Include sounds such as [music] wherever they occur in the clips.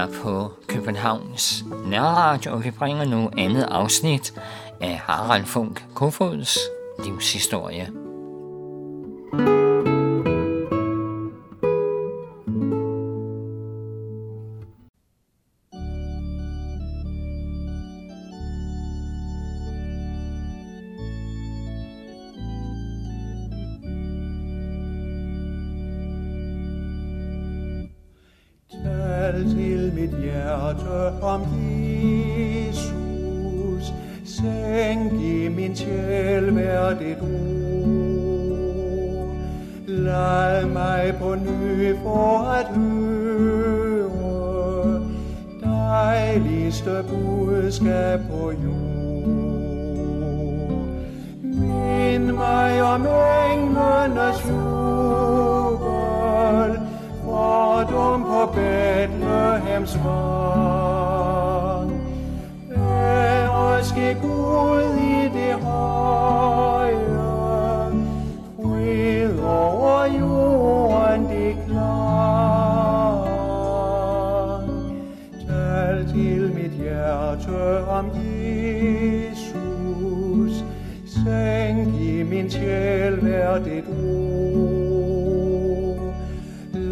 er på Københavns Nærradio, og vi bringer nu andet afsnit af Harald Funk Kofods livshistorie.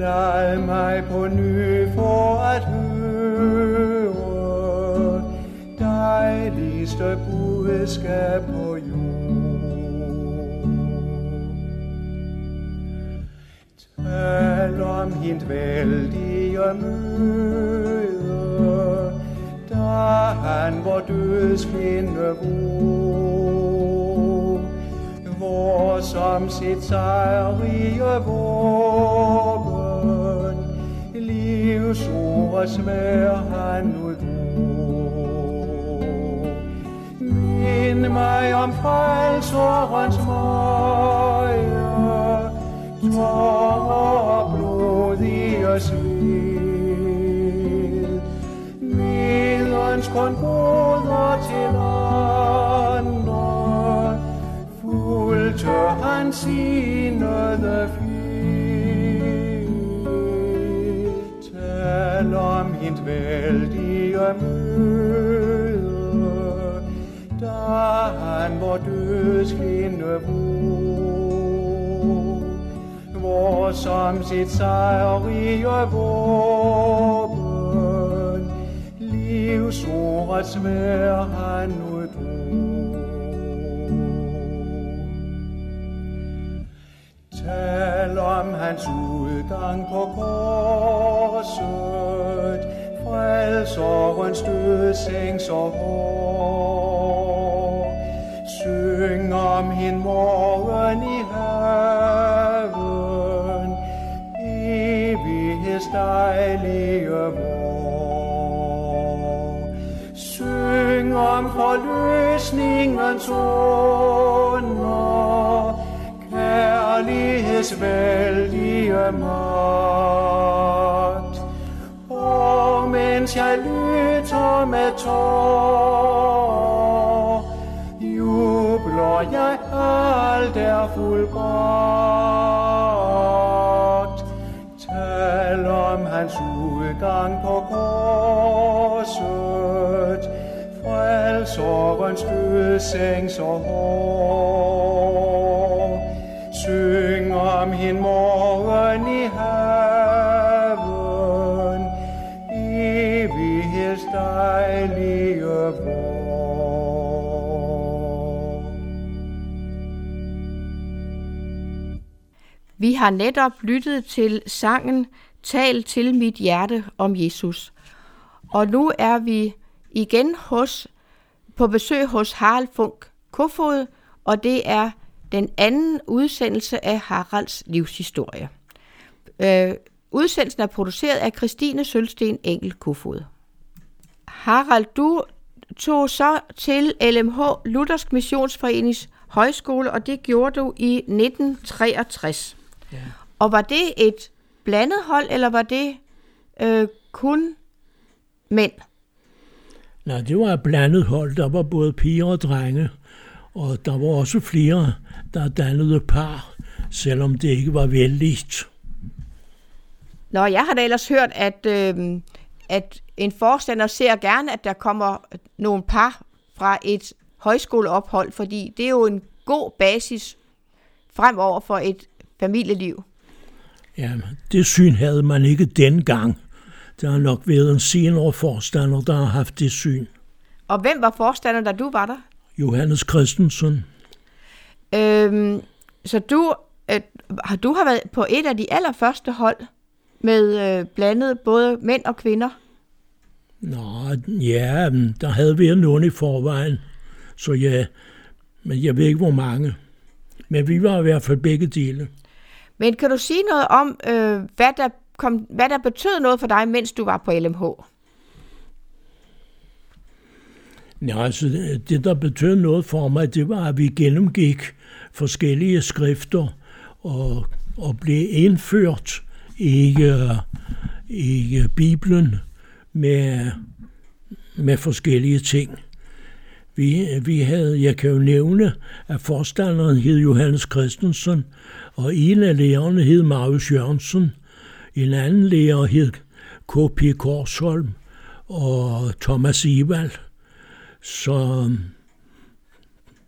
Jeg mig på ny for at høre dejligste budskab på jord. Tal om hint vældige møde, da han vor dødsfinde våg, hvor som sit sejrige vor livs livsordets svær han udvåg. Mind mig om frelserens møje, tårer og blodige sved. Medens kun goder til andre, fulgte han sinede vældige møde, da han vor dødskvinde våg, hvor som sit sejrige våben, livsordets svær han nu Tal om hans udgang på korset, sorgens dødseng så hård. Syng om hin morgen i haven, evigheds dejlige vor. Syng om forløsningens under, kærligheds vældige magt. Jeg lytter med tår, jubler jeg alt er fuldbragt. Tal om hans udgang på korset, frelserens død så hård. Syng om hin har netop lyttet til sangen Tal til mit hjerte om Jesus. Og nu er vi igen hos, på besøg hos Harald Funk Kofod, og det er den anden udsendelse af Haralds livshistorie. Øh, udsendelsen er produceret af Christine Sølsten Engel Kofod. Harald, du tog så til LMH Luthersk Missionsforenings højskole, og det gjorde du i 1963. Ja. Og var det et blandet hold, eller var det øh, kun mænd? Nej, det var et blandet hold. Der var både piger og drenge, og der var også flere, der dannede par, selvom det ikke var vældigt. Nå, jeg har da ellers hørt, at øh, at en forstander ser gerne, at der kommer nogle par fra et højskoleophold, fordi det er jo en god basis fremover for et familieliv. Ja, det syn havde man ikke dengang. Der har nok været en senere forstander, der har haft det syn. Og hvem var forstander, da du var der? Johannes Christensen. Øhm, så du, øh, har du har været på et af de allerførste hold med øh, blandet både mænd og kvinder? Nå, ja, der havde været nogen i forvejen. Så ja, men jeg ved ikke, hvor mange. Men vi var i hvert fald begge dele. Men kan du sige noget om, øh, hvad, der kom, hvad der betød noget for dig, mens du var på LMH? Ja, altså, det, der betød noget for mig, det var, at vi gennemgik forskellige skrifter og, og blev indført i, uh, i øh, Bibelen med, med forskellige ting. Vi, vi havde, jeg kan jo nævne, at forstanderen hed Johannes Christensen, og en af lærerne hed Marius Jørgensen, en anden lærer hed K.P. Korsholm og Thomas Evald. Så um,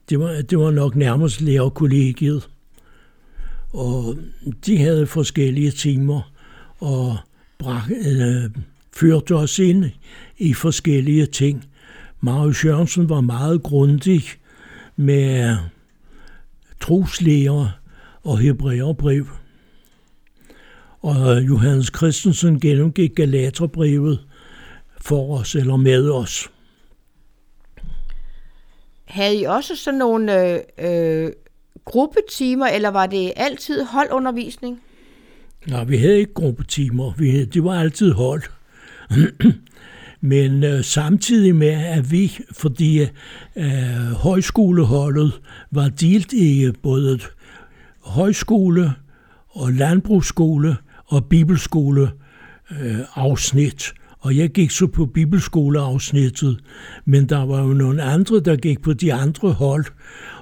det var, det var nok nærmest lærerkollegiet. Og um, de havde forskellige timer og brak, øh, førte os ind i forskellige ting. Marius Jørgensen var meget grundig med troslæger og hebræerbrev. Og Johannes Christensen gennemgik Galaterbrevet for os eller med os. Havde I også sådan nogle øh, gruppetimer, eller var det altid holdundervisning? Nej, vi havde ikke gruppetimer. Vi, det var altid hold. [clears throat] Men øh, samtidig med, at vi, fordi øh, højskoleholdet var delt i både højskole og landbrugsskole og bibelskole øh, afsnit. Og jeg gik så på bibelskoleafsnittet, men der var jo nogle andre, der gik på de andre hold,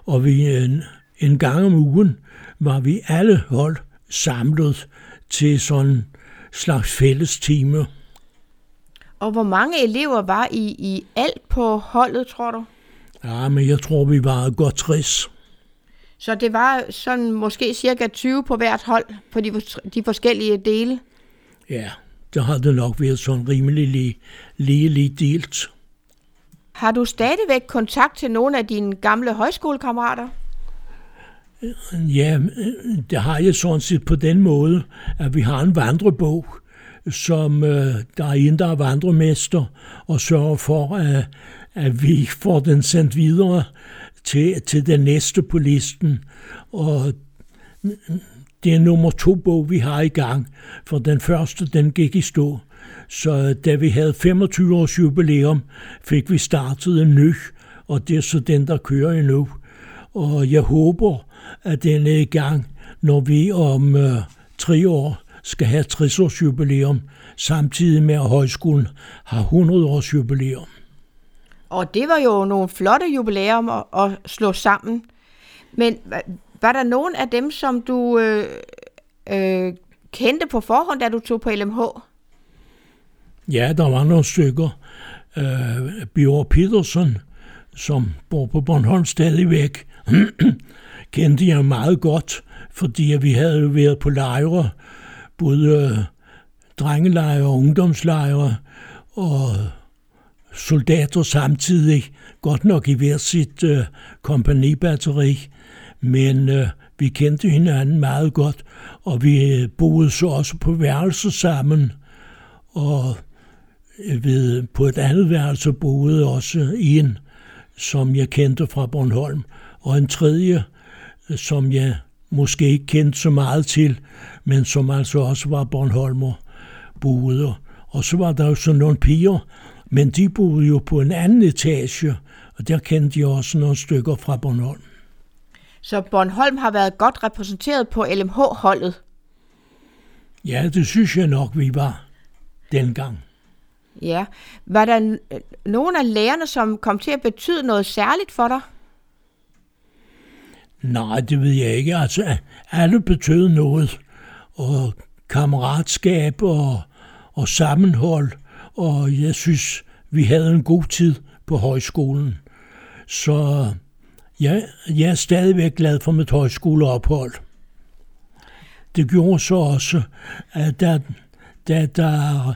og vi en, en gang om ugen var vi alle hold samlet til sådan slags fælles timer. Og hvor mange elever var I i alt på holdet, tror du? Ja, men jeg tror, vi var godt 60. Så det var sådan måske cirka 20 på hvert hold på de, de forskellige dele? Ja, der har det nok været sådan rimelig lige, lige, lige delt. Har du stadigvæk kontakt til nogle af dine gamle højskolekammerater? Ja, det har jeg sådan set på den måde, at vi har en vandrebog, som øh, der er en, der er vandremester, og sørger for, at, at vi får den sendt videre til, til den næste på listen. Og det er nummer to bog, vi har i gang, for den første, den gik i stå. Så da vi havde 25 års jubilæum, fik vi startet en ny, og det er så den, der kører endnu. Og jeg håber, at den er i gang, når vi om øh, tre år skal have 60 års jubilæum, samtidig med at højskolen har 100 års jubilæum. Og det var jo nogle flotte jubilæum at, at slå sammen. Men var der nogen af dem, som du øh, øh, kendte på forhånd, da du tog på LMH? Ja, der var nogle stykker. Øh, Bjørn Petersen, som bor på Bornholm stadigvæk, [clears throat] kendte jeg meget godt, fordi vi havde været på lejre, både øh, drengelejre og ungdomslejre, og soldater samtidig, godt nok i hver sit øh, kompagnibatteri, men øh, vi kendte hinanden meget godt, og vi øh, boede så også på værelse sammen, og øh, ved, på et andet værelse boede også en, som jeg kendte fra Bornholm, og en tredje, som jeg måske ikke kendte så meget til, men som altså også var Bornholmer boede. Og så var der jo sådan nogle piger, men de boede jo på en anden etage, og der kendte jeg også nogle stykker fra Bornholm. Så Bornholm har været godt repræsenteret på LMH-holdet? Ja, det synes jeg nok, vi var dengang. Ja. Var der nogle af lærerne, som kom til at betyde noget særligt for dig? Nej, det ved jeg ikke. Altså, alle betød noget. Og kammeratskab og, og sammenhold og jeg synes, vi havde en god tid på højskolen. Så jeg, jeg er stadigvæk glad for mit højskoleophold. Det gjorde så også, at da, da der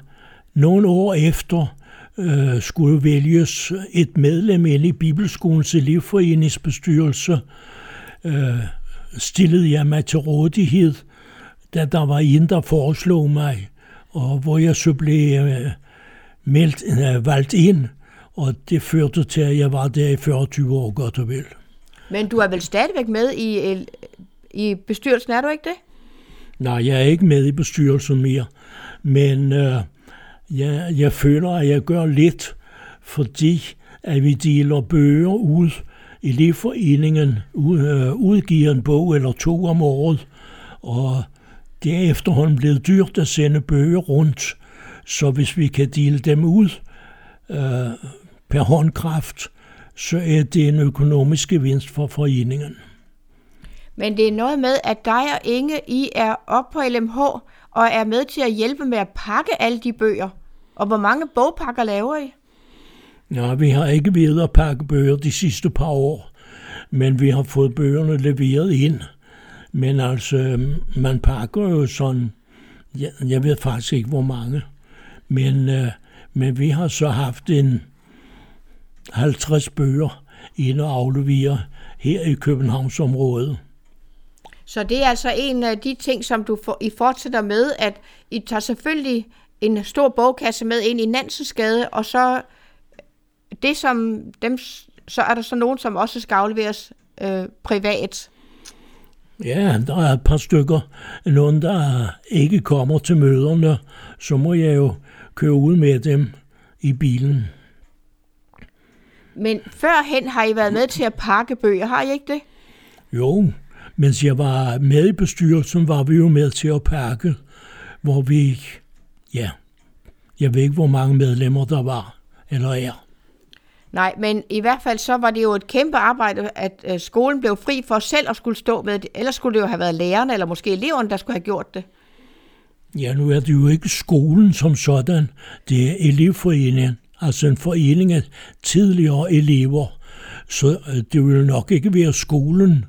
nogle år efter øh, skulle vælges et medlem ind i Bibelskolens elevforeningsbestyrelse, øh, stillede jeg mig til rådighed, da der var en, der foreslog mig, og hvor jeg så blev øh, meldt, øh, valgt ind, og det førte til, at jeg var der i 40 år godt og vel. Men du er vel stadigvæk med i, i bestyrelsen, er du ikke det? Nej, jeg er ikke med i bestyrelsen mere, men øh, jeg, jeg føler, at jeg gør lidt, fordi at vi deler bøger ud. Elevforeningen øh, udgiver en bog eller to om året, og det er efterhånden blevet dyrt at sende bøger rundt, så hvis vi kan dele dem ud øh, per håndkraft, så er det en økonomisk gevinst for foreningen. Men det er noget med, at dig og Inge, I er op på LMH og er med til at hjælpe med at pakke alle de bøger. Og hvor mange bogpakker laver I? Ja, vi har ikke været at pakke bøger de sidste par år, men vi har fået bøgerne leveret ind. Men altså, man pakker jo sådan, jeg, jeg ved faktisk ikke, hvor mange, men, øh, men vi har så haft en 50 bøger ind og aflevere her i Københavnsområdet. Så det er altså en af de ting, som du for, I fortsætter med, at I tager selvfølgelig en stor bogkasse med ind i Nansensgade, og så det som dem, så er der så nogen, som også skal afleveres øh, privat. Ja, der er et par stykker. Nogen, der ikke kommer til møderne, så må jeg jo køre ud med dem i bilen. Men førhen har I været med til at pakke bøger, har I ikke det? Jo, mens jeg var med i bestyrelsen, var vi jo med til at pakke, hvor vi, ja, jeg ved ikke, hvor mange medlemmer der var, eller er. Nej, men i hvert fald så var det jo et kæmpe arbejde, at øh, skolen blev fri for selv at skulle stå med det. Ellers skulle det jo have været lærerne, eller måske eleverne, der skulle have gjort det. Ja, nu er det jo ikke skolen som sådan. Det er elevforeningen, altså en forening af tidligere elever. Så øh, det vil nok ikke være skolen,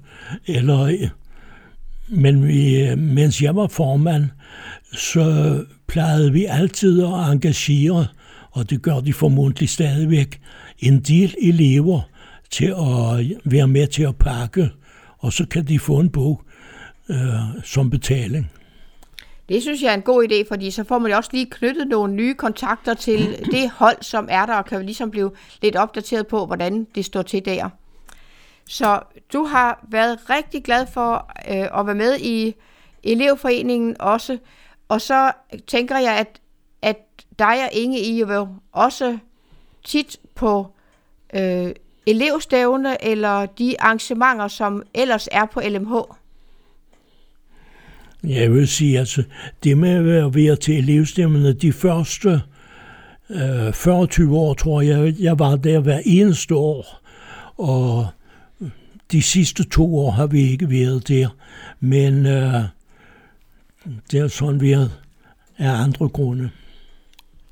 eller, øh, men vi, øh, mens jeg var formand, så plejede vi altid at engagere, og det gør de formodentlig stadigvæk, en del elever til at være med til at pakke, og så kan de få en bog øh, som betaling. Det synes jeg er en god idé, fordi så får man jo også lige knyttet nogle nye kontakter til [clears throat] det hold, som er der, og kan ligesom blive lidt opdateret på, hvordan det står til der. Så du har været rigtig glad for øh, at være med i elevforeningen også, og så tænker jeg, at, at dig og Inge, I jo også tit på øh, elevstævne eller de arrangementer, som ellers er på LMH. Jeg vil sige, altså, det med at være til elevstemmerne, de første øh, 40 år, tror jeg, jeg var der hver eneste år, og de sidste to år har vi ikke været der, men øh, det er sådan været af andre grunde.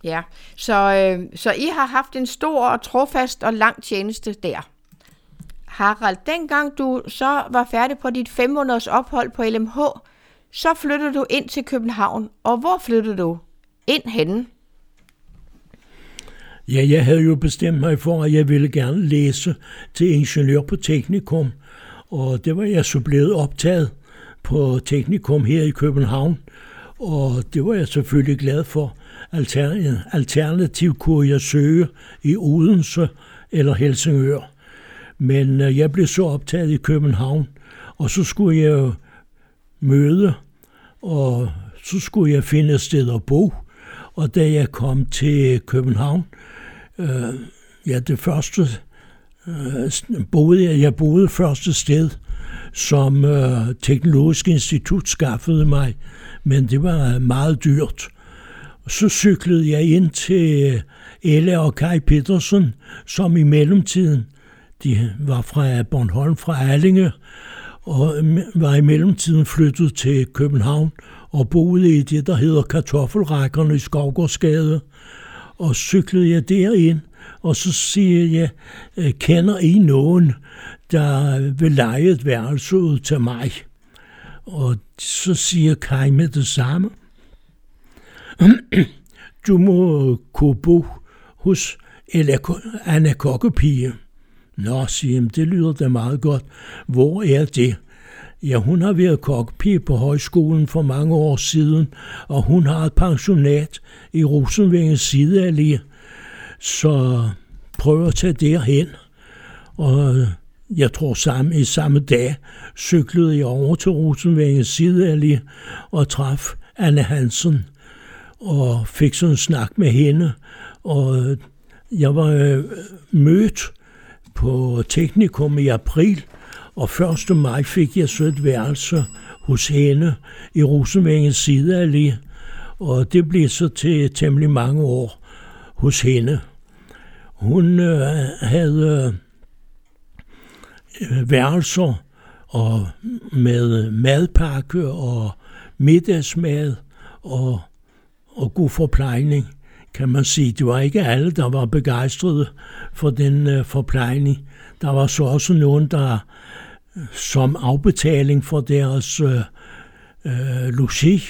Ja, så, øh, så I har haft en stor og trofast og lang tjeneste der. Harald, dengang du så var færdig på dit fem måneders ophold på LMH, så flyttede du ind til København. Og hvor flyttede du ind henne? Ja, jeg havde jo bestemt mig for, at jeg ville gerne læse til ingeniør på teknikum, og det var jeg så blevet optaget på teknikum her i København, og det var jeg selvfølgelig glad for. Alternativ kunne jeg søge i Odense eller Helsingør. Men øh, jeg blev så optaget i København, og så skulle jeg møde, og så skulle jeg finde et sted at bo. Og da jeg kom til København, øh, ja, det første øh, boede jeg, jeg boede første sted, som øh, Teknologisk Institut skaffede mig, men det var meget dyrt. Så cyklede jeg ind til øh, Elle og Kai Petersen, som i mellemtiden, de var fra Bornholm, fra Erlinge, og var i mellemtiden flyttet til København og boede i det, der hedder Kartoffelrækkerne i Skovgårdsgade. og cyklede jeg derind, og så siger jeg, øh, kender I nogen, der vil lege et værelse ud til mig? Og så siger Kai med det samme. Du må kunne bo hos Anna Kokkepige. Nå, siger det lyder da meget godt. Hvor er det? Ja, hun har været kokkepige på højskolen for mange år siden, og hun har et pensionat i Rosenvingens sideallé. Så prøv at tage derhen. Og jeg tror samme, i samme dag cyklede jeg over til Rosenvingens sideallé og traf Anne Hansen og fik sådan en snak med hende. Og øh, jeg var øh, mødt på Teknikum i april, og 1. maj fik jeg så et værelse hos hende i Rosenvingens sideallé, og det blev så til temmelig mange år hos hende. Hun øh, havde øh, værelser og med madpakke og middagsmad og, og god forplejning, kan man sige. Det var ikke alle, der var begejstrede for den øh, forplejning. Der var så også nogen, der som afbetaling for deres øh, øh, logi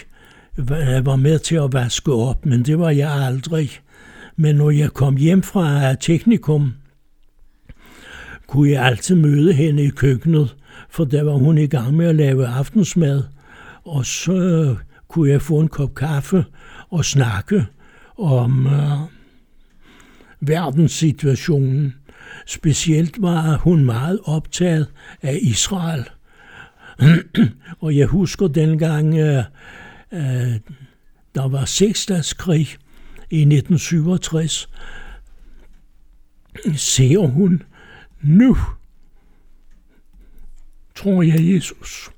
var med til at vaske op, men det var jeg aldrig. Men når jeg kom hjem fra teknikum, kunne jeg altid møde hende i køkkenet, for der var hun i gang med at lave aftensmad, og så øh, kunne jeg få en kop kaffe og snakke om øh, verdenssituationen. Specielt var hun meget optaget af Israel. [clears throat] og jeg husker dengang, øh, øh, der var seksdagskrig i 1967, ser hun, nu tror jeg, Jesus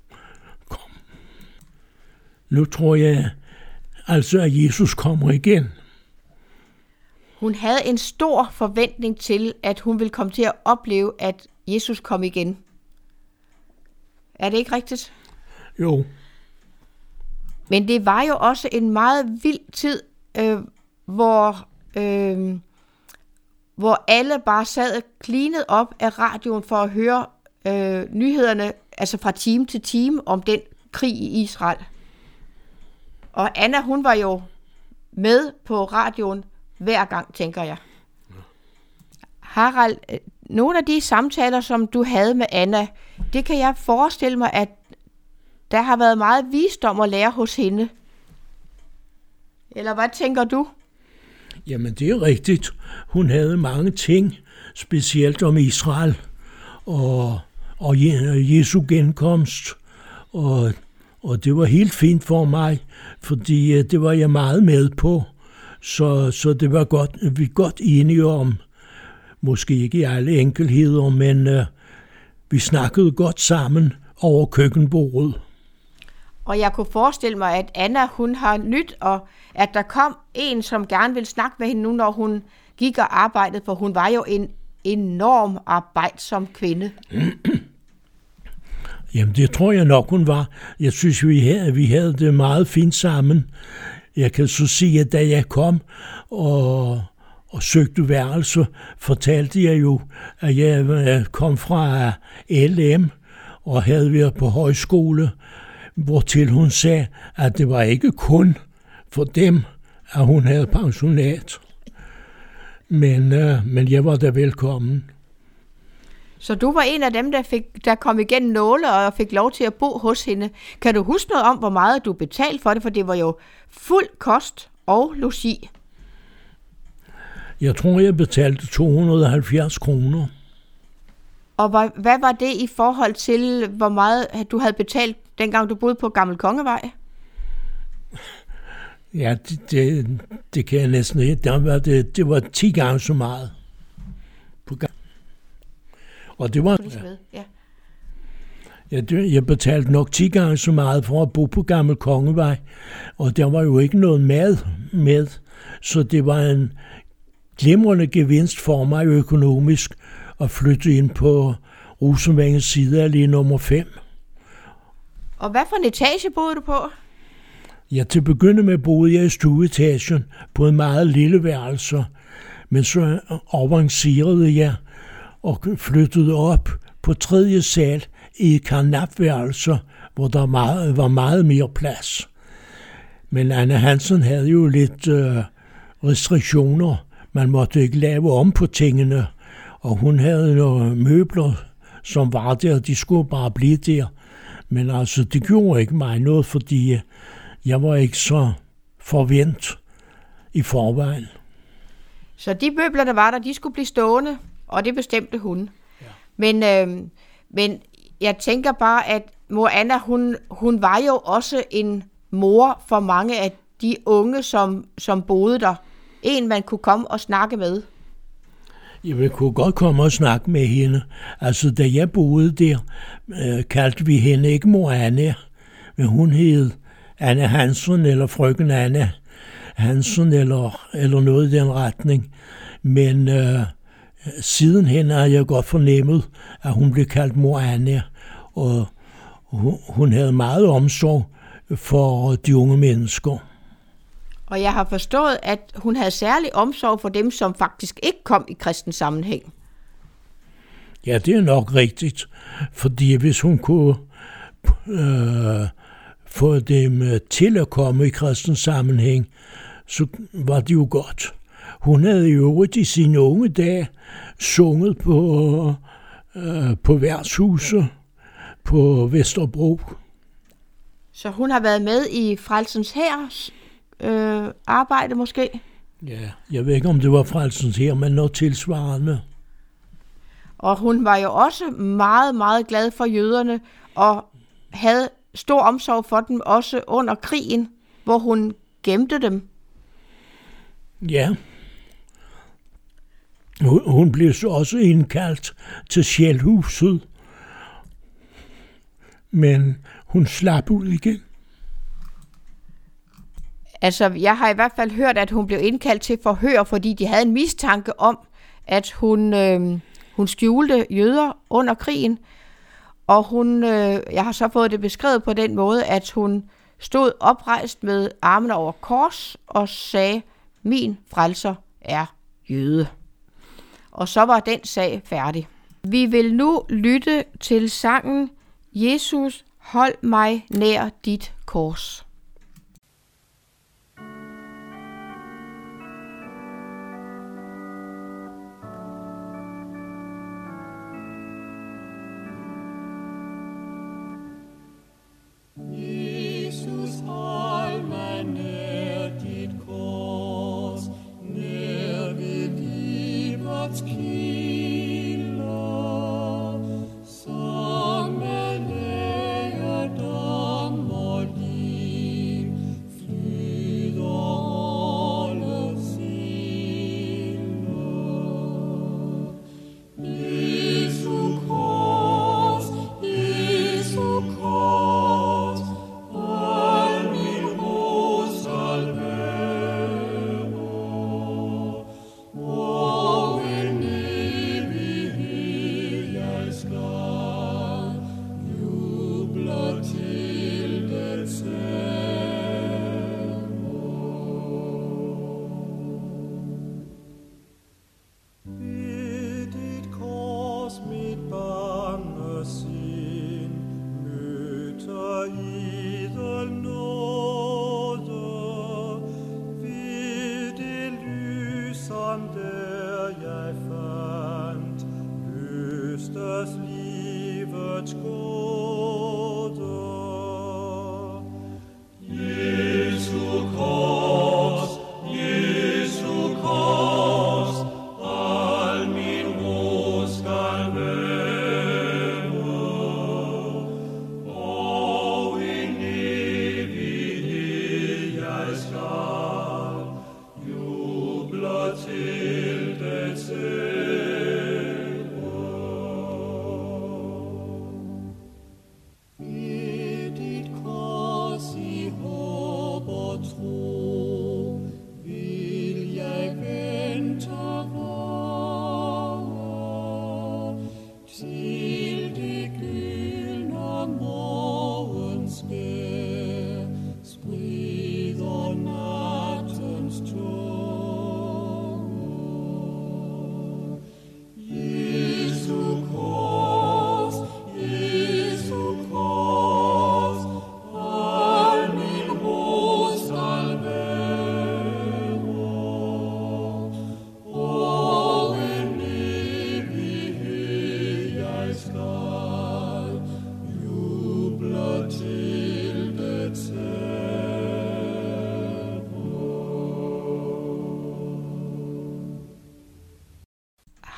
kom. Nu tror jeg altså, at Jesus kommer igen. Hun havde en stor forventning til, at hun ville komme til at opleve, at Jesus kom igen. Er det ikke rigtigt? Jo. Men det var jo også en meget vild tid, øh, hvor, øh, hvor alle bare sad klinet op af radioen for at høre øh, nyhederne, altså fra time til time, om den krig i Israel. Og Anna, hun var jo med på radioen hver gang, tænker jeg. Harald, øh, nogle af de samtaler, som du havde med Anna, det kan jeg forestille mig, at der har været meget visdom at lære hos hende. Eller hvad tænker du? Jamen, det er rigtigt. Hun havde mange ting, specielt om Israel og, og Jesu genkomst. Og, og det var helt fint for mig, fordi øh, det var jeg meget med på. Så, så det var godt, vi er godt enige om, måske ikke i alle enkelheder, men øh, vi snakkede godt sammen over køkkenbordet. Og jeg kunne forestille mig, at Anna hun har nyt, og at der kom en, som gerne vil snakke med hende nu, når hun gik og arbejdede, for hun var jo en enorm arbejdsom kvinde. Jamen, det tror jeg nok, hun var. Jeg synes, vi havde, vi havde det meget fint sammen. Jeg kan så sige, at da jeg kom og, og søgte værelse, fortalte jeg jo, at jeg kom fra LM og havde været på højskole, hvortil hun sagde, at det var ikke kun for dem, at hun havde pensionat. Men, øh, men jeg var da velkommen. Så du var en af dem, der, fik, der kom igennem nåle og fik lov til at bo hos hende. Kan du huske noget om, hvor meget du betalte for det? For det var jo fuld kost og logi. Jeg tror, jeg betalte 270 kroner. Og hvad, hvad var det i forhold til, hvor meget du havde betalt, dengang du boede på Gammel Kongevej? Ja, det, det, det kan jeg næsten ikke. Det var, det, det var 10 gange så meget. Og det var... Ja. Jeg, jeg betalte nok 10 gange så meget for at bo på Gammel Kongevej, og der var jo ikke noget mad med, så det var en glimrende gevinst for mig økonomisk at flytte ind på Rosenvangens side af lige nummer 5. Og hvad for en etage boede du på? Ja, til begynde med boede jeg i stueetagen på en meget lille værelse, men så avancerede jeg og flyttede op på tredje sal i karnapværelser, hvor der meget, var meget mere plads. Men Anne Hansen havde jo lidt øh, restriktioner. Man måtte ikke lave om på tingene, og hun havde nogle møbler, som var der, de skulle bare blive der. Men altså, det gjorde ikke mig noget, fordi jeg var ikke så forvent i forvejen. Så de møbler, der var der, de skulle blive stående, og det bestemte hun. Ja. Men, øh, men jeg tænker bare, at mor Anna, hun, hun var jo også en mor for mange af de unge, som, som boede der. En, man kunne komme og snakke med. Jeg kunne godt komme og snakke med hende. Altså, da jeg boede der, øh, kaldte vi hende ikke mor Anna, men hun hed Anne Hansen eller frøken Anne Hansen eller, eller noget i den retning. Men øh, sidenhen har jeg godt fornemmet, at hun blev kaldt mor Anne, og hun, hun havde meget omsorg for de unge mennesker. Og jeg har forstået, at hun havde særlig omsorg for dem, som faktisk ikke kom i kristen sammenhæng. Ja, det er nok rigtigt. Fordi hvis hun kunne øh, få dem øh, til at komme i kristen sammenhæng, så var det jo godt. Hun havde jo i sine unge dage sunget på, øh, på værtshuset på Vesterbro. Så hun har været med i Frelsens Hærs øh, arbejde måske? Ja, jeg ved ikke, om det var Frelsens Hær, men noget tilsvarende. Og hun var jo også meget, meget glad for jøderne, og havde stor omsorg for dem, også under krigen, hvor hun gemte dem. Ja. Hun blev så også indkaldt til sjælhuset, men hun slap ud igen. Altså, jeg har i hvert fald hørt, at hun blev indkaldt til forhør, fordi de havde en mistanke om, at hun, øh, hun skjulte jøder under krigen. Og hun, øh, jeg har så fået det beskrevet på den måde, at hun stod oprejst med armene over kors og sagde, min frelser er jøde. Og så var den sag færdig. Vi vil nu lytte til sangen Jesus, hold mig nær dit kors. God's kingdom.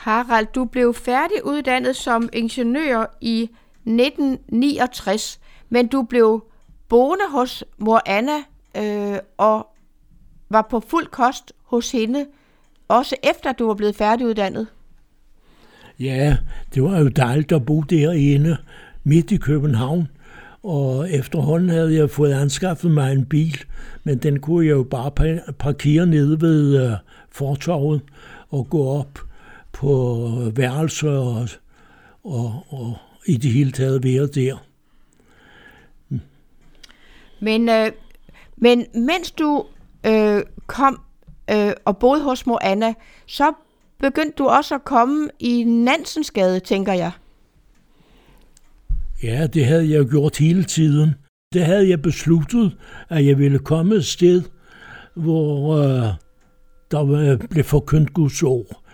Harald, du blev færdiguddannet som ingeniør i 1969, men du blev boende hos mor Anna øh, og var på fuld kost hos hende, også efter du var blevet færdiguddannet. Ja, det var jo dejligt at bo derinde, midt i København. Og efterhånden havde jeg fået anskaffet mig en bil, men den kunne jeg jo bare parkere nede ved øh, fortorvet og gå op på værelser og, og, og i det hele taget være der. Men, øh, men mens du øh, kom øh, og boede hos mor Anna, så begyndte du også at komme i Nansensgade, tænker jeg. Ja, det havde jeg gjort hele tiden. Det havde jeg besluttet, at jeg ville komme et sted, hvor øh, der blev forkyndt Guds ord.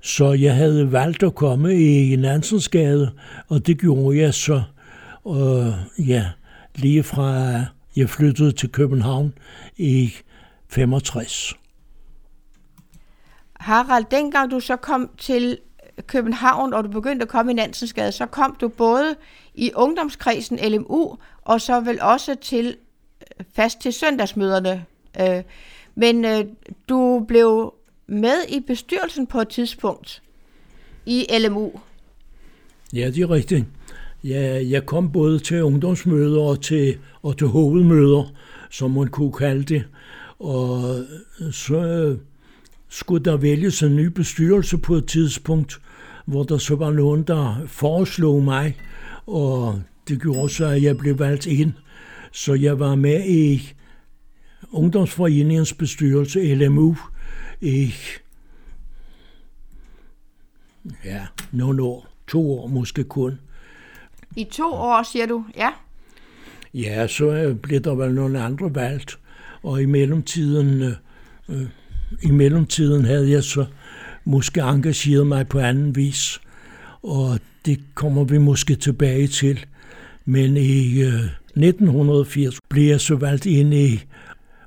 Så jeg havde valgt at komme i Nansensgade, og det gjorde jeg så, øh, ja, lige fra jeg flyttede til København i 65. Harald, dengang du så kom til København, og du begyndte at komme i Nansensgade, så kom du både i ungdomskredsen LMU, og så vel også til øh, fast til søndagsmøderne. Øh, men øh, du blev med i bestyrelsen på et tidspunkt i LMU. Ja, det er rigtigt. Ja, jeg kom både til ungdomsmøder og til, og til hovedmøder, som man kunne kalde det. Og øh, så øh, skulle der vælges en ny bestyrelse på et tidspunkt, hvor der så var nogen, der foreslog mig, og det gjorde så, at jeg blev valgt ind. Så jeg var med i Ungdomsforeningens bestyrelse, LMU, i ja, nogle år, to år måske kun. I to år, siger du, ja? Ja, så blev der vel nogle andre valgt, og i mellemtiden, øh, øh i mellemtiden havde jeg så måske engageret mig på anden vis, og det kommer vi måske tilbage til. Men i øh, 1980 blev jeg så valgt ind i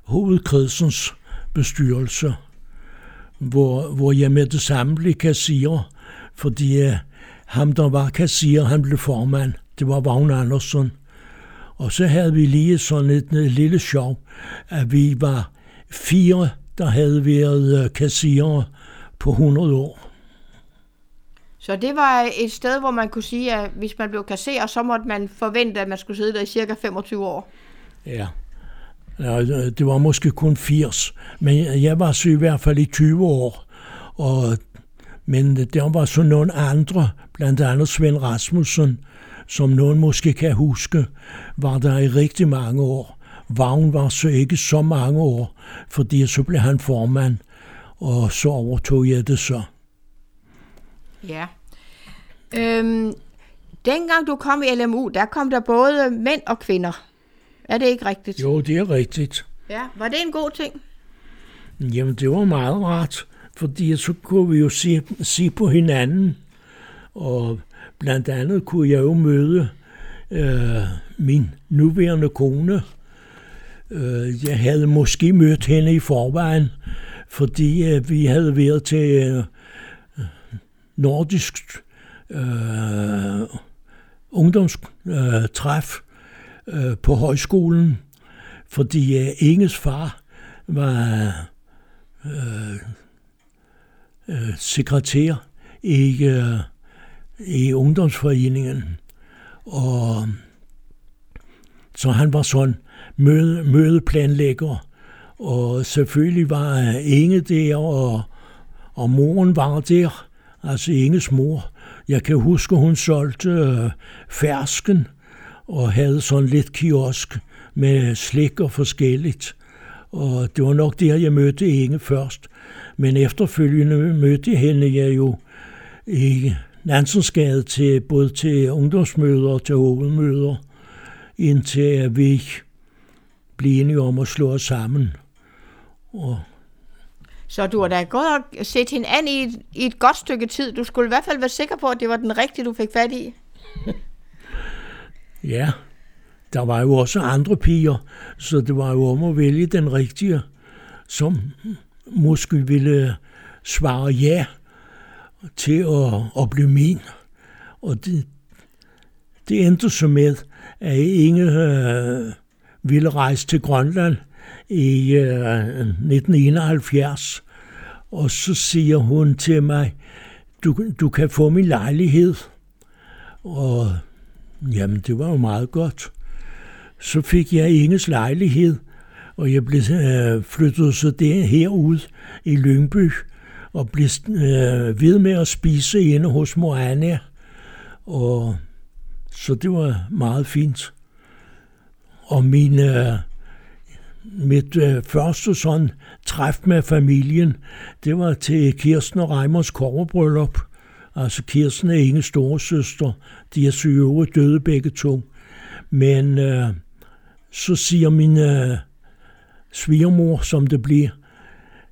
hovedkredsens bestyrelse, hvor, hvor jeg med det samme blev kassier, fordi øh, ham, der var kassier, han blev formand. Det var Vagn Andersson. Og så havde vi lige sådan et, et lille sjov, at vi var fire, der havde været øh, kassier på 100 år. Så det var et sted, hvor man kunne sige, at hvis man blev kasserer, så måtte man forvente, at man skulle sidde der i cirka 25 år. Ja ja det var måske kun 80, men jeg var så i hvert fald i 20 år. Og, men der var så nogle andre, blandt andet Svend Rasmussen, som nogen måske kan huske, var der i rigtig mange år. Vagn var så ikke så mange år, fordi så blev han formand, og så overtog jeg det så. Ja. Øhm, dengang du kom i LMU, der kom der både mænd og kvinder. Er det ikke rigtigt? Jo, det er rigtigt. Ja, var det en god ting? Jamen, det var meget rart, fordi så kunne vi jo se, se på hinanden. Og blandt andet kunne jeg jo møde øh, min nuværende kone. Øh, jeg havde måske mødt hende i forvejen, fordi øh, vi havde været til øh, nordisk øh, ungdomstræf øh, Øh, på højskolen, fordi øh, Inges far var øh, øh, sekretær i, øh, i ungdomsforeningen. Og så han var sådan møde, mødeplanlægger, og selvfølgelig var øh, Inge der, og, og moren var der, altså Inges mor. Jeg kan huske, hun solgte øh, fersken og havde sådan lidt kiosk med slik og forskelligt. Og det var nok der, jeg mødte Inge først. Men efterfølgende mødte jeg hende jeg jo i Nansensgade til, både til ungdomsmøder og til hovedmøder, indtil vi blev enige om at slå os sammen. Og så du har da gået og set hende an i et, i et godt stykke tid. Du skulle i hvert fald være sikker på, at det var den rigtige, du fik fat i ja, der var jo også andre piger, så det var jo om at vælge den rigtige, som måske ville svare ja. til at, at blive min. Og det, det endte så med, at Inge øh, ville rejse til Grønland i øh, 1971. Og så siger hun til mig, du, du kan få min lejlighed. Og jamen, det var jo meget godt. Så fik jeg Inges lejlighed, og jeg blev øh, flyttet så der herud i Lyngby, og blev øh, ved med at spise inde hos mor Anna. Og så det var meget fint. Og min, øh, mit øh, første sådan træf med familien, det var til Kirsten og Reimers koverbryllup. Altså Kirsten er ingen store søster. De er syge døde begge to. Men øh, så siger min øh, svigermor, som det bliver,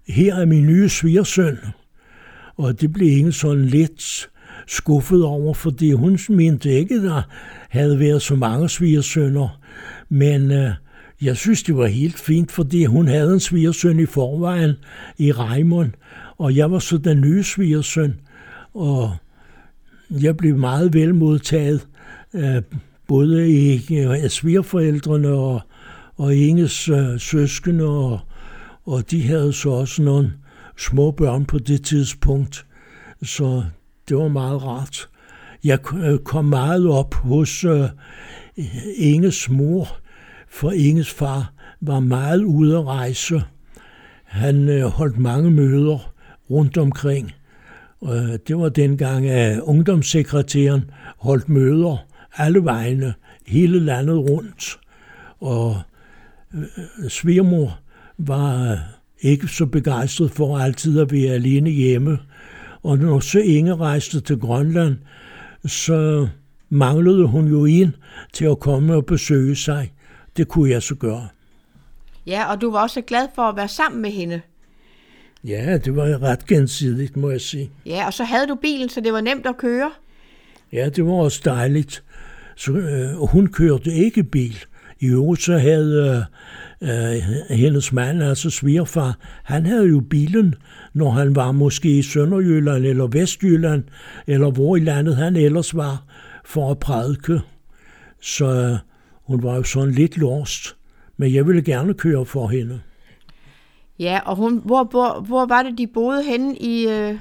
her er min nye svigersøn. Og det blev ingen sådan lidt skuffet over, fordi hun mente ikke, der havde været så mange svigersønner. Men øh, jeg synes, det var helt fint, fordi hun havde en svigersøn i forvejen i Reimund, og jeg var så den nye svigersøn, og jeg blev meget vel modtaget, af øh, både i svigerforældrene og, og Inges øh, søskende, og, og de havde så også nogle små børn på det tidspunkt, så det var meget rart. Jeg øh, kom meget op hos øh, Inges mor, for Inges far var meget ude at rejse. Han øh, holdt mange møder rundt omkring. Øh, det var dengang, at ungdomssekretæren holdt møder alle vegne, hele landet rundt. Og øh, svigermor var øh, ikke så begejstret for altid at være alene hjemme. Og når så Inge rejste til Grønland, så manglede hun jo en til at komme og besøge sig. Det kunne jeg så gøre. Ja, og du var også glad for at være sammen med hende. Ja, det var ret gensidigt, må jeg sige. Ja, og så havde du bilen, så det var nemt at køre. Ja, det var også dejligt. Så, øh, hun kørte ikke bil. I øvrigt så havde øh, hendes mand, altså svigerfar, han havde jo bilen, når han var måske i Sønderjylland eller Vestjylland, eller hvor i landet han ellers var, for at prædike. Så øh, hun var jo sådan lidt lost, men jeg ville gerne køre for hende. Ja, og hun, hvor, hvor, hvor var det, de boede henne i... Øh...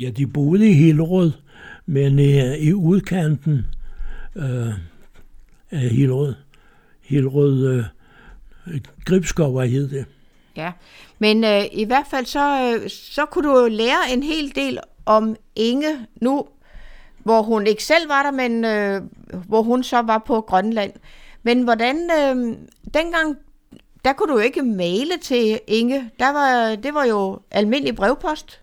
Ja, de boede i Hillerød, men øh, i udkanten øh, af Hillerød. Hillerød øh, Gribskov, hvad hed det. Ja, men øh, i hvert fald så, øh, så kunne du lære en hel del om Inge nu, hvor hun ikke selv var der, men øh, hvor hun så var på Grønland. Men hvordan, øh, dengang, der kunne du ikke maile til Inge. Der var, det var jo almindelig brevpost.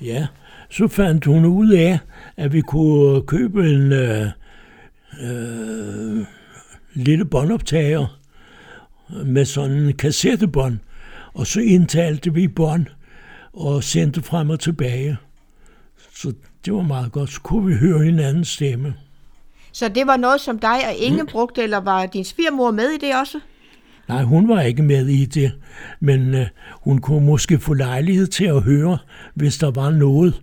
Ja, så fandt hun ud af, at vi kunne købe en øh, øh, lille båndoptager med sådan en kassettebånd, og så indtalte vi bånd og sendte frem og tilbage. Så det var meget godt. Så kunne vi høre hinandens stemme. Så det var noget, som dig og Inge brugte, eller var din svigermor med i det også? Nej, hun var ikke med i det, men øh, hun kunne måske få lejlighed til at høre, hvis der var noget,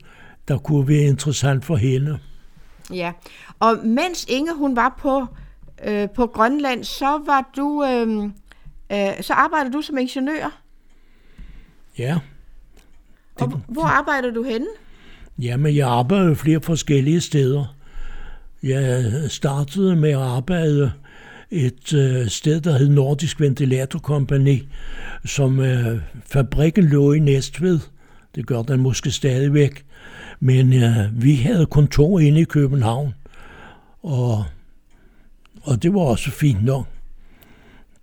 der kunne være interessant for hende. Ja, og mens Inge hun var på, øh, på Grønland, så var du, øh, øh, så arbejdede du som ingeniør? Ja. Det, og hvor arbejder du henne? Jamen, jeg arbejder flere forskellige steder. Jeg startede med at arbejde et øh, sted, der hed Nordisk Ventilatorkompani, som øh, fabrikken lå i Næstved. Det gør den måske stadigvæk. Men øh, vi havde kontor inde i København, og, og det var også fint nok.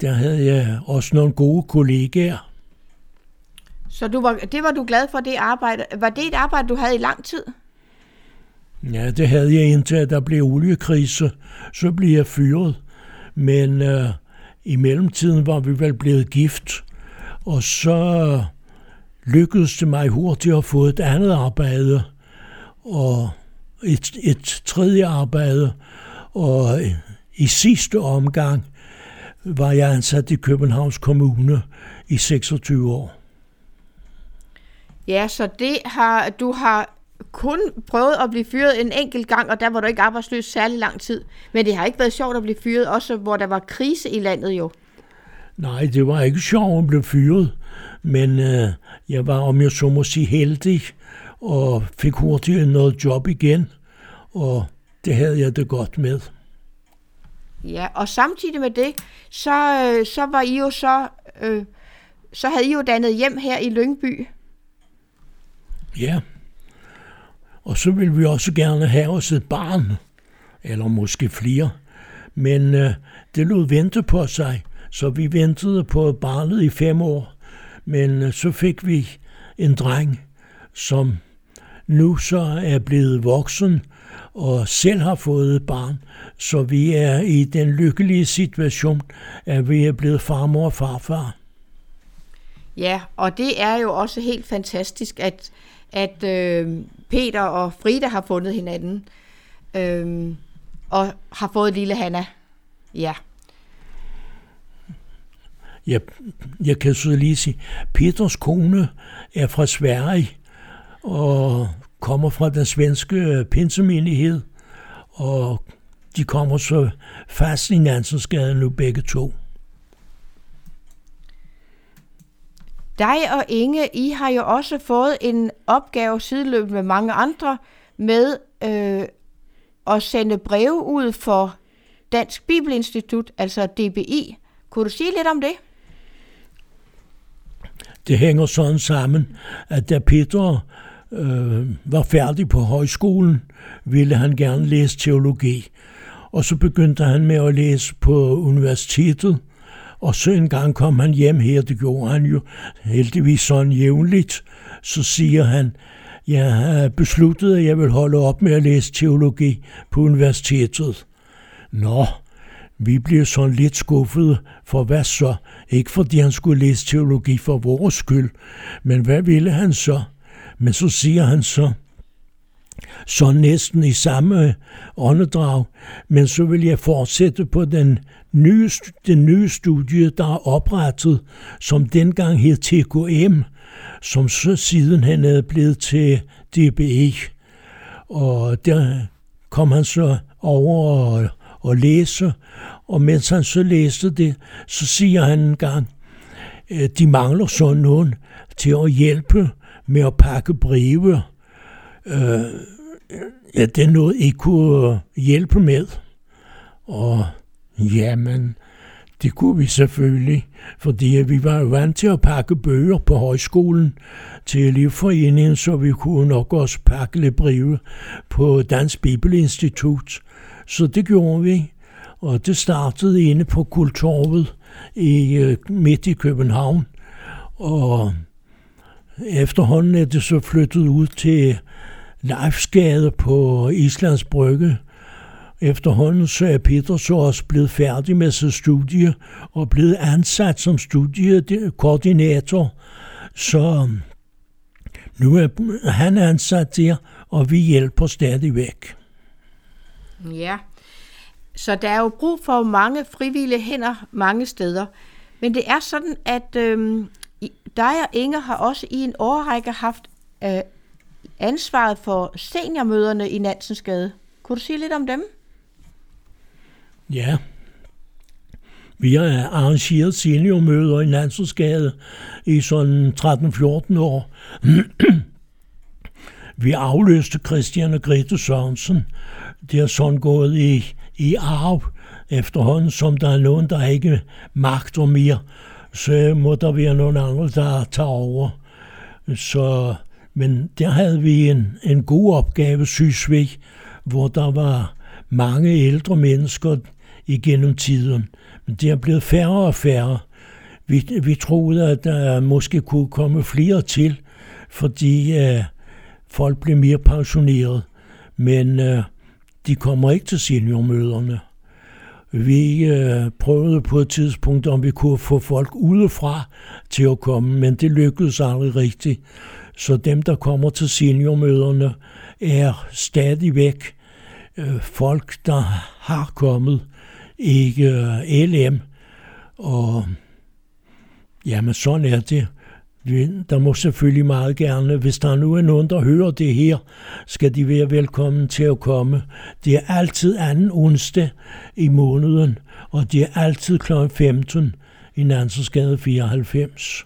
Der havde jeg også nogle gode kollegaer. Så du var, det var du glad for, det arbejde. Var det et arbejde, du havde i lang tid? Ja, det havde jeg indtil, at der blev oliekrise. Så blev jeg fyret. Men øh, i mellemtiden var vi vel blevet gift. Og så lykkedes det mig hurtigt at få et andet arbejde. Og et, et tredje arbejde. Og i sidste omgang var jeg ansat i Københavns Kommune i 26 år. Ja, så det har, du har kun prøvet at blive fyret en enkelt gang, og der var du ikke arbejdsløs særlig lang tid. Men det har ikke været sjovt at blive fyret, også hvor der var krise i landet jo. Nej, det var ikke sjovt at blive fyret, men øh, jeg var, om jeg så må sige, heldig, og fik hurtigt noget job igen, og det havde jeg det godt med. Ja, og samtidig med det, så, øh, så var I jo så, øh, så havde I jo dannet hjem her i Lyngby. Ja, og så vil vi også gerne have os et barn, eller måske flere, men øh, det lod vente på sig, så vi ventede på barnet i fem år, men øh, så fik vi en dreng, som nu så er blevet voksen og selv har fået et barn, så vi er i den lykkelige situation, at vi er blevet farmor og farfar. Ja, og det er jo også helt fantastisk, at, at øh, Peter og Frida har fundet hinanden, Øhm, og har fået lille Hanna. Ja. Jeg, jeg kan så lige sige, Peters kone er fra Sverige, og kommer fra den svenske pinsemenighed, og de kommer så fast i Nansensgade nu begge to. Dig og Inge, I har jo også fået en opgave sideløbende med mange andre med øh, at sende breve ud for Dansk Bibelinstitut, altså DBI. Kunne du sige lidt om det? Det hænger sådan sammen, at da Peter øh, var færdig på højskolen, ville han gerne læse teologi. Og så begyndte han med at læse på universitetet, og så en gang kom han hjem her, det gjorde han jo heldigvis sådan jævnligt. Så siger han, jeg har besluttet, at jeg vil holde op med at læse teologi på universitetet. Nå, vi bliver sådan lidt skuffede, for hvad så? Ikke fordi han skulle læse teologi for vores skyld, men hvad ville han så? Men så siger han så, så næsten i samme åndedrag, men så vil jeg fortsætte på den nye, det nye studie, der er oprettet, som dengang hed TKM, som så siden han er blevet til DBE. Og der kom han så over og, og læse, og mens han så læste det, så siger han en gang, at de mangler så nogen til at hjælpe med at pakke breve. Øh, ja, det er noget, I kunne hjælpe med. Og jamen, det kunne vi selvfølgelig, fordi vi var jo vant til at pakke bøger på højskolen til elevforeningen, så vi kunne nok også pakke lidt breve på Dansk Bibelinstitut. Så det gjorde vi, og det startede inde på Kultorvet i, øh, midt i København. Og Efterhånden er det så flyttet ud til Leifsgade på Islands Brygge. Efterhånden så er Peter så også blevet færdig med sit studie og blevet ansat som studiekoordinator. Så øhm, nu er han ansat der, og vi hjælper stadigvæk. Ja, så der er jo brug for mange frivillige hænder mange steder. Men det er sådan, at øh, dig og Inge har også i en årrække haft øh, ansvaret for seniormøderne i Nansensgade. Kunne du sige lidt om dem? Ja. Vi har arrangeret seniormøder i Nansensgade i sådan 13-14 år. Vi afløste Christian og Grete Sørensen. Det er sådan gået i, i arv efterhånden, som der er nogen, der ikke magter mere så må der være nogen andre, der tager over. Så, men der havde vi en, en god opgave, synes vi, hvor der var mange ældre mennesker igennem tiden. Men det er blevet færre og færre. Vi, vi troede, at der måske kunne komme flere til, fordi øh, folk blev mere pensioneret. Men øh, de kommer ikke til seniormøderne. Vi øh, prøvede på et tidspunkt, om vi kunne få folk udefra til at komme, men det lykkedes aldrig rigtigt. Så dem, der kommer til seniormøderne, er stadigvæk øh, folk, der har kommet ikke øh, LM. Og jamen, sådan er det. der må selvfølgelig meget gerne, hvis der nu er nogen, der hører det her, skal de være velkommen til at komme. Det er altid anden onsdag i måneden, og det er altid kl. 15 i Nansersgade 94.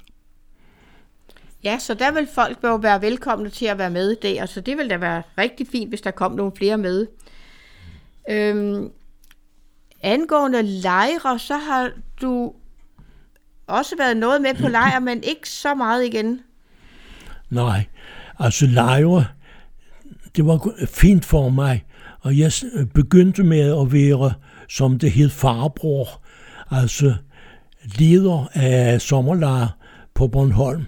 Ja, så der vil folk jo være velkomne til at være med der, så det vil da være rigtig fint, hvis der kom nogle flere med. Øhm, angående lejre, så har du også været noget med på lejre, men ikke så meget igen. Nej, altså lejre, det var fint for mig, og jeg begyndte med at være, som det hed, farbror, altså leder af sommerlejr på Bornholm,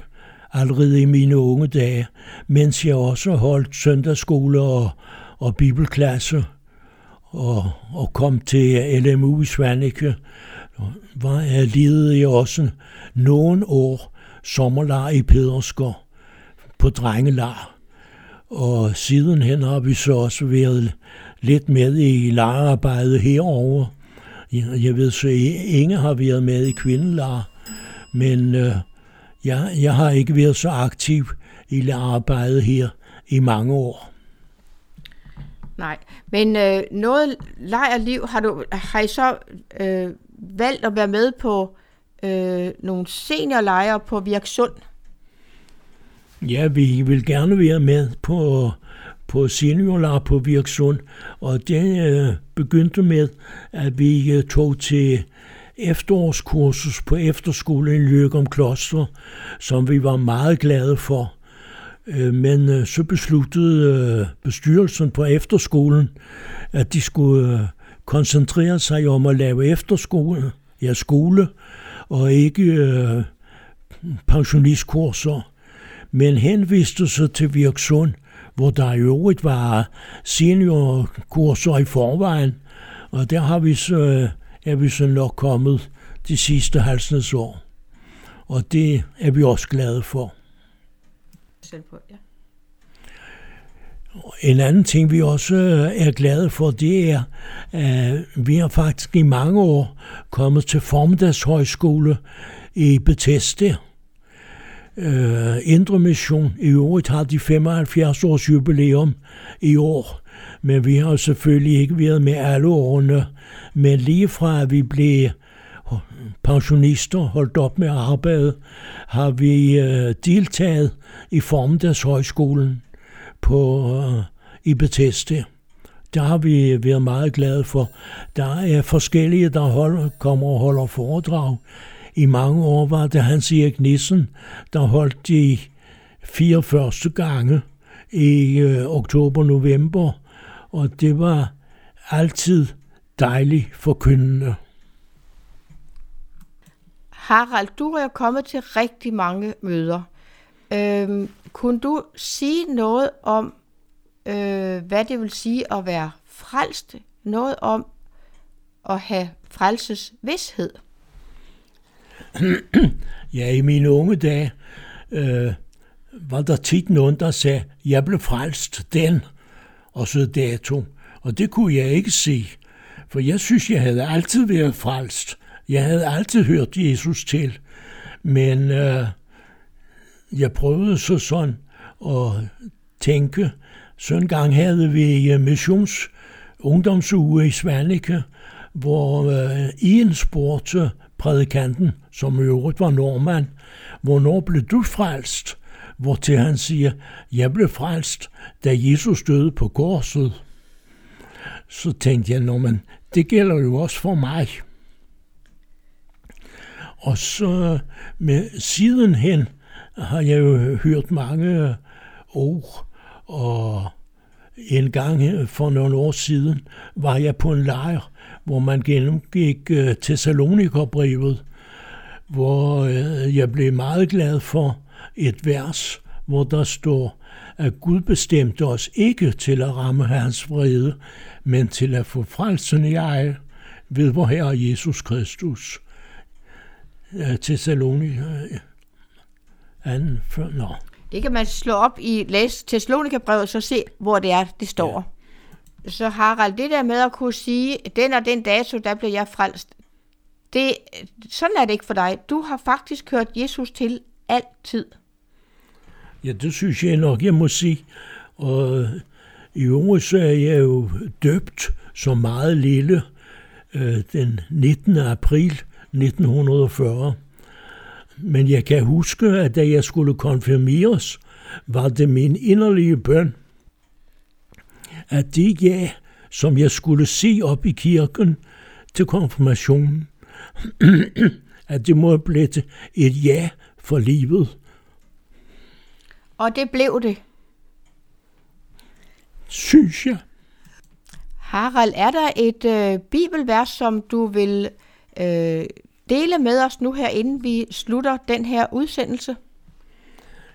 allerede i mine unge dage, mens jeg også holdt søndagsskole og, og bibelklasse, og, og kom til LMU i Svanike, var jeg ledede jeg også nogle år sommerlar i Pedersker på drengelar. Og sidenhen har vi så også været lidt med i lararbejde herover. Jeg ved så, Inge har været med i kvindelar, men øh, jeg, jeg har ikke været så aktiv i lararbejde her i mange år. Nej, men øh, noget lejrliv har du har I så øh, valgt at være med på øh, nogle seniorlejre på Virksund. Ja, vi vil gerne være med på, på seniorlejre på Virksund, og det øh, begyndte med, at vi øh, tog til efterårskursus på efterskolen i Løgum Kloster, som vi var meget glade for. Øh, men øh, så besluttede øh, bestyrelsen på efterskolen, at de skulle koncentrere sig om at lave efterskole, ja skole, og ikke pensionistkurser men henviste sig til Virksund, hvor der i øvrigt var seniorkurser i forvejen, og der har vi så, er vi så nok kommet de sidste halvsnes år. Og det er vi også glade for. Selv på, ja. En anden ting, vi også øh, er glade for, det er, at vi har faktisk i mange år kommet til Formdagshøjskole i Bethesda. Øh, Indre Mission i øvrigt har de 75 års jubilæum i år, men vi har selvfølgelig ikke været med alle årene. Men lige fra at vi blev pensionister, holdt op med at arbejde, har vi øh, deltaget i Formiddagshøjskolen på, øh, i Bethesda. Der har vi været meget glade for. Der er forskellige, der holder, kommer og holder foredrag. I mange år var det Hans Erik Nissen, der holdt de fire første gange i øh, oktober-november, og det var altid dejligt forkyndende. Harald, du er jo kommet til rigtig mange møder. Øhm, kunne du sige noget om, øh, hvad det vil sige at være frelst? Noget om at have frelses vidshed? [clears throat] Ja, i mine unge dage øh, var der tit nogen, der sagde, jeg blev frelst den, og så dato. Og det kunne jeg ikke se, for jeg synes, jeg havde altid været frelst. Jeg havde altid hørt Jesus til. Men øh, jeg prøvede så sådan at tænke. Så en gang havde vi øh, missions ungdomsuge i Svanike, hvor øh, Ian spurgte prædikanten, som i øvrigt var nordmand, hvornår blev du frelst? Hvor til han siger, jeg blev frelst, da Jesus døde på korset. Så tænkte jeg, men det gælder jo også for mig. Og så med sidenhen har jeg jo hørt mange ord, og en gang for nogle år siden var jeg på en lejr, hvor man gennemgik øh, Thessalonikerbrevet, hvor øh, jeg blev meget glad for et vers, hvor der står, at Gud bestemte os ikke til at ramme hans vrede, men til at få frelsen i eje ved vor Herre Jesus Kristus. Uh, Thessalonike anden før, nå. Det kan man slå op i læse Thessalonika-brevet, og så se, hvor det er, det står. Ja. Så Harald, det der med at kunne sige, den og den dato, der blev jeg frelst, det, sådan er det ikke for dig. Du har faktisk hørt Jesus til altid. Ja, det synes jeg nok, jeg må sige. Og i øvrigt så er jeg jo døbt som meget lille øh, den 19. april 1940. Men jeg kan huske, at da jeg skulle konfirmeres, var det min inderlige bøn, at det ja, som jeg skulle se op i kirken til konfirmationen, [clears throat] at det må blive et ja for livet. Og det blev det. Synes jeg. Harald, er der et øh, bibelvers, som du vil øh, dele med os nu her, inden vi slutter den her udsendelse?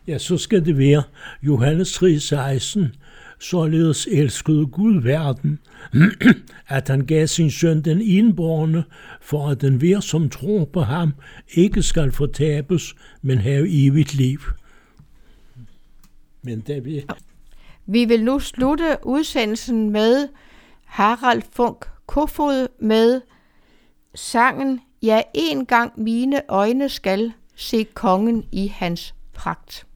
Ja, så skal det være Johannes 3:16. Således elskede Gud verden, [clears throat] at han gav sin søn den enborne, for at den hver, som tror på ham, ikke skal fortabes, men have evigt liv. Men det vi... Vi vil nu slutte udsendelsen med Harald Funk Kofod med sangen Ja, en gang mine øjne skal se kongen i hans pragt.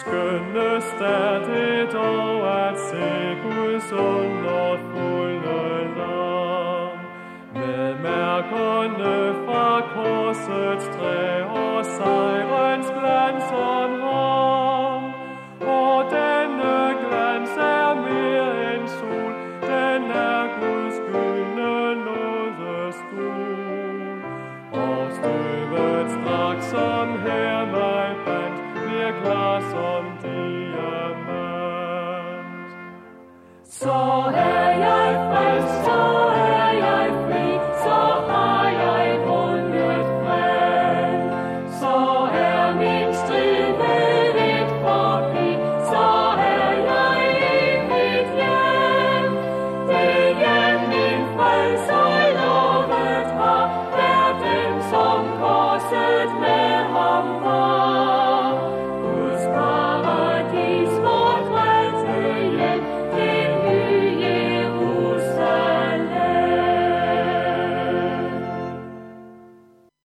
Skønnest er det dog at se Guds underfulde lam. Med mærkerne fra korsets træ og sejre saw